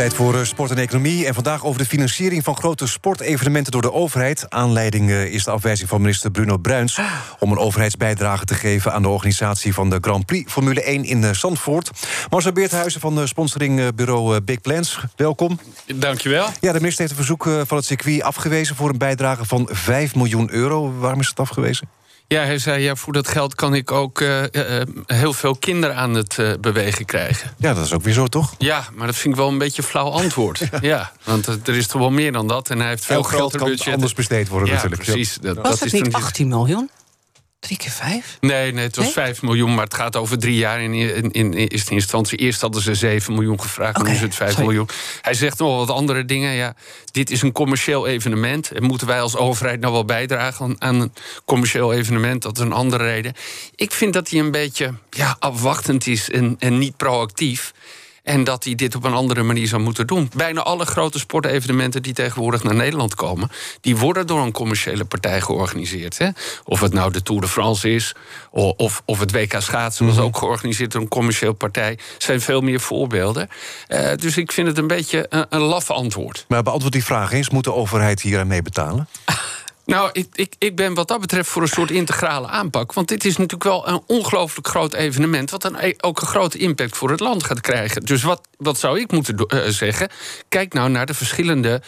Tijd voor eh, sport en economie. En vandaag over de financiering van grote sportevenementen door de overheid. Aanleiding eh, is de afwijzing van minister Bruno Bruins om een overheidsbijdrage te geven aan de organisatie van de Grand Prix Formule 1 in eh, Zandvoort. Marcel Beerthuizen van de sponsoringbureau Big Plans, welkom. Dankjewel. Ja, de minister heeft een verzoek van het circuit afgewezen voor een bijdrage van 5 miljoen euro. Waarom is het afgewezen? Ja, hij zei, ja, voor dat geld kan ik ook uh, uh, heel veel kinderen aan het uh, bewegen krijgen. Ja, dat is ook weer zo, toch? Ja, maar dat vind ik wel een beetje een flauw antwoord. ja. ja. want er is toch wel meer dan dat. En hij heeft veel kan budget. anders besteed worden ja, natuurlijk. Precies. Dat, Was dat het niet 18 miljoen? Drie keer vijf? Nee, nee het was nee? 5 miljoen, maar het gaat over drie jaar. In, in, in eerste instantie, eerst hadden ze 7 miljoen gevraagd, okay, nu is het 5 sorry. miljoen. Hij zegt nog wel wat andere dingen. Ja, dit is een commercieel evenement. En moeten wij als overheid nou wel bijdragen aan een commercieel evenement? Dat is een andere reden. Ik vind dat hij een beetje ja, afwachtend is en, en niet proactief. En dat hij dit op een andere manier zou moeten doen. Bijna alle grote sportevenementen die tegenwoordig naar Nederland komen, die worden door een commerciële partij georganiseerd. Hè? Of het nou de Tour de France is, of, of het WK schaatsen was ook georganiseerd door een commerciële partij. Er zijn veel meer voorbeelden. Uh, dus ik vind het een beetje een, een laf antwoord. Maar beantwoord die vraag eens: moet de overheid hier aan mee betalen? Nou, ik, ik, ik ben wat dat betreft voor een soort integrale aanpak. Want dit is natuurlijk wel een ongelooflijk groot evenement. wat dan ook een grote impact voor het land gaat krijgen. Dus wat, wat zou ik moeten uh, zeggen? Kijk nou naar de verschillende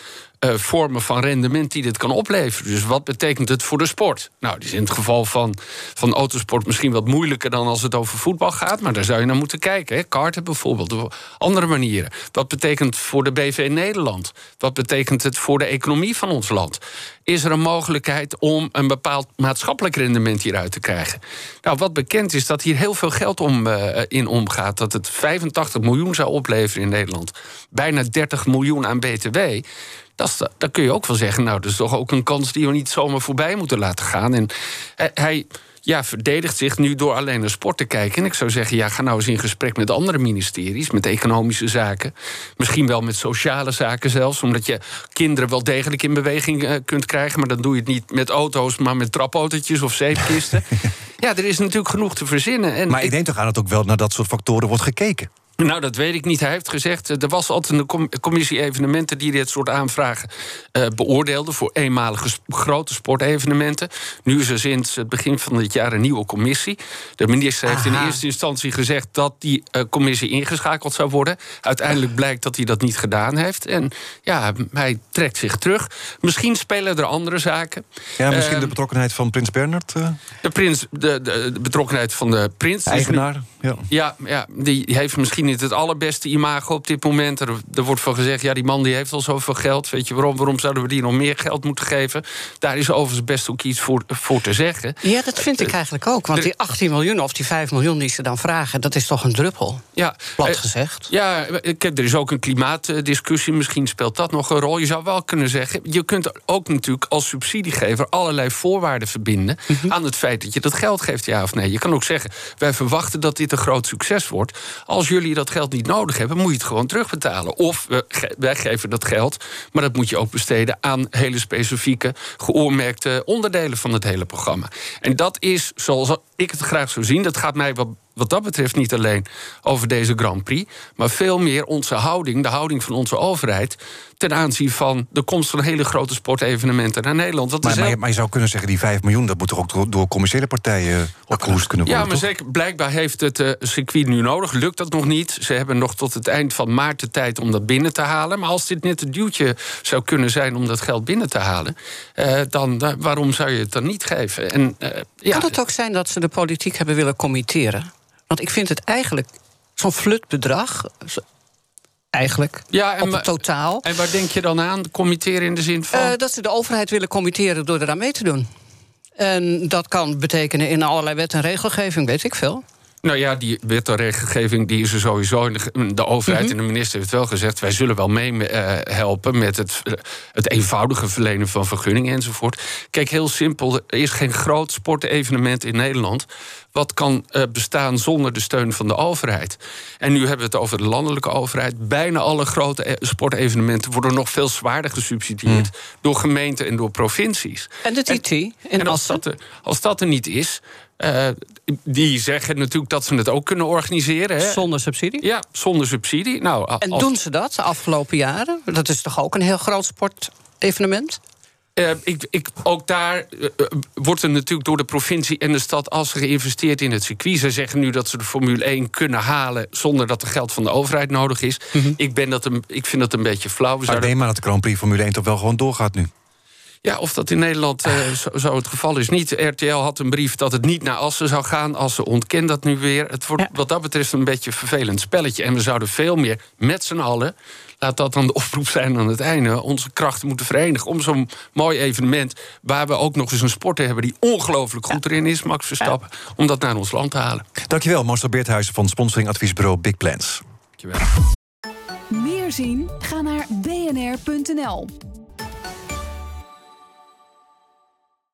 uh, vormen van rendement die dit kan opleveren. Dus wat betekent het voor de sport? Nou, die is in het geval van, van autosport misschien wat moeilijker dan als het over voetbal gaat. Maar daar zou je naar moeten kijken. Hè? Karten bijvoorbeeld, andere manieren. Wat betekent het voor de BV Nederland? Wat betekent het voor de economie van ons land? Is er een mogelijkheid om een bepaald maatschappelijk rendement hieruit te krijgen? Nou, wat bekend is dat hier heel veel geld om, uh, in omgaat. Dat het 85 miljoen zou opleveren in Nederland. Bijna 30 miljoen aan BTW. Dat, dan kun je ook wel zeggen, nou, dat is toch ook een kans die we niet zomaar voorbij moeten laten gaan. En hij ja, verdedigt zich nu door alleen naar sport te kijken. En ik zou zeggen, ja, ga nou eens in gesprek met andere ministeries, met economische zaken. Misschien wel met sociale zaken zelfs, omdat je kinderen wel degelijk in beweging uh, kunt krijgen. Maar dan doe je het niet met auto's, maar met trapautootjes of zeepkisten. ja, er is natuurlijk genoeg te verzinnen. En maar ik, ik denk toch aan het ook wel naar dat soort factoren wordt gekeken. Nou, dat weet ik niet. Hij heeft gezegd, er was altijd een commissie evenementen die dit soort aanvragen uh, beoordeelde voor eenmalige grote sportevenementen. Nu is er sinds het begin van dit jaar een nieuwe commissie. De minister heeft in eerste instantie gezegd dat die uh, commissie ingeschakeld zou worden. Uiteindelijk blijkt dat hij dat niet gedaan heeft. En ja, hij trekt zich terug. Misschien spelen er andere zaken. Ja, misschien uh, de betrokkenheid van Prins Bernard? De, prins, de, de, de, betrokkenheid van de prins. Eigenaar, ja. Ja, ja, die heeft misschien niet het allerbeste imago op dit moment. Er, er, wordt van gezegd, ja, die man die heeft al zoveel geld. Weet je waarom? Waarom zouden we die nog meer geld moeten geven? Daar is overigens best ook iets voor, voor te zeggen. Ja, dat vind ik eigenlijk ook. Want die 18 miljoen of die 5 miljoen die ze dan vragen... dat is toch een druppel, ja, plat gezegd. Ja, ik heb, er is ook een klimaatdiscussie. Misschien speelt dat nog een rol. Je zou wel kunnen zeggen... je kunt ook natuurlijk als subsidiegever... allerlei voorwaarden verbinden mm -hmm. aan het feit dat je dat geld geeft, ja of nee. Je kan ook zeggen, wij verwachten dat dit een groot succes wordt. Als jullie dat geld niet nodig hebben, moet je het gewoon terugbetalen. Of wij geven dat geld, maar dat moet je ook besteden aan hele specifieke, geoormerkte onderdelen van het hele programma. En dat is, zoals ik het graag zou zien, dat gaat mij wat wat dat betreft niet alleen over deze Grand Prix, maar veel meer onze houding, de houding van onze overheid ten aanzien van de komst van hele grote sportevenementen naar Nederland. Dat maar, is maar, maar, je zou kunnen zeggen, die 5 miljoen, dat moet toch ook door, door commerciële partijen opgehoest kunnen worden? Ja, maar toch? zeker, blijkbaar heeft het uh, circuit nu nodig. Lukt dat nog niet? Ze hebben nog tot het eind van maart de tijd om dat binnen te halen. Maar als dit net het duwtje zou kunnen zijn om dat geld binnen te halen, uh, dan uh, waarom zou je het dan niet geven? En, ja. Kan het ook zijn dat ze de politiek hebben willen committeren? Want ik vind het eigenlijk zo'n flutbedrag. Eigenlijk, ja, en op het totaal. En waar denk je dan aan? Committeren in de zin van? Uh, dat ze de overheid willen committeren door eraan mee te doen. En dat kan betekenen in allerlei wet en regelgeving, weet ik veel. Nou ja, die wet en regelgeving die is er sowieso. De overheid mm -hmm. en de minister heeft wel gezegd... wij zullen wel meehelpen uh, met het, het eenvoudige verlenen van vergunningen enzovoort. Kijk, heel simpel, er is geen groot sportevenement in Nederland... wat kan eh, bestaan zonder de steun van de overheid. En nu hebben we het over de landelijke overheid. Bijna alle grote e- sportevenementen worden nog veel zwaarder gesubsidieerd Hmm. door gemeenten en door provincies. En de TT in En als Assen? dat, er, als dat er niet is, eh, die zeggen natuurlijk dat ze het ook kunnen organiseren. Hè? Zonder subsidie? Ja, zonder subsidie. Nou, En als- doen ze dat de afgelopen jaren? Dat is toch ook een heel groot sportevenement? Eh, ik, ik, ook daar eh, eh, wordt er natuurlijk door de provincie en de stad als geïnvesteerd in het circuit. Ze zeggen nu dat ze de Formule 1 kunnen halen zonder dat er geld van de overheid nodig is. ik, ben dat een, ik vind dat een beetje flauw. We Maar zouden- neem maar dat de Grand Prix Formule 1 toch wel gewoon doorgaat nu. Ja, of dat in Nederland eh, zo, zo het geval is niet. RTL had een brief dat het niet naar Assen zou gaan. Assen ontkent dat nu weer. Het wordt Ja. wat dat betreft een beetje een vervelend spelletje. En we zouden veel meer met z'n allen... laat dat dan de oproep zijn aan het einde... onze krachten moeten verenigen om zo'n mooi evenement... waar we ook nog eens een sporter hebben die ongelooflijk goed erin is... Max Verstappen, om dat naar ons land te halen. Dankjewel, Marcel Beerthuizen van sponsoringadviesbureau Big Plans. Dankjewel. Meer zien? Ga naar bnr.nl.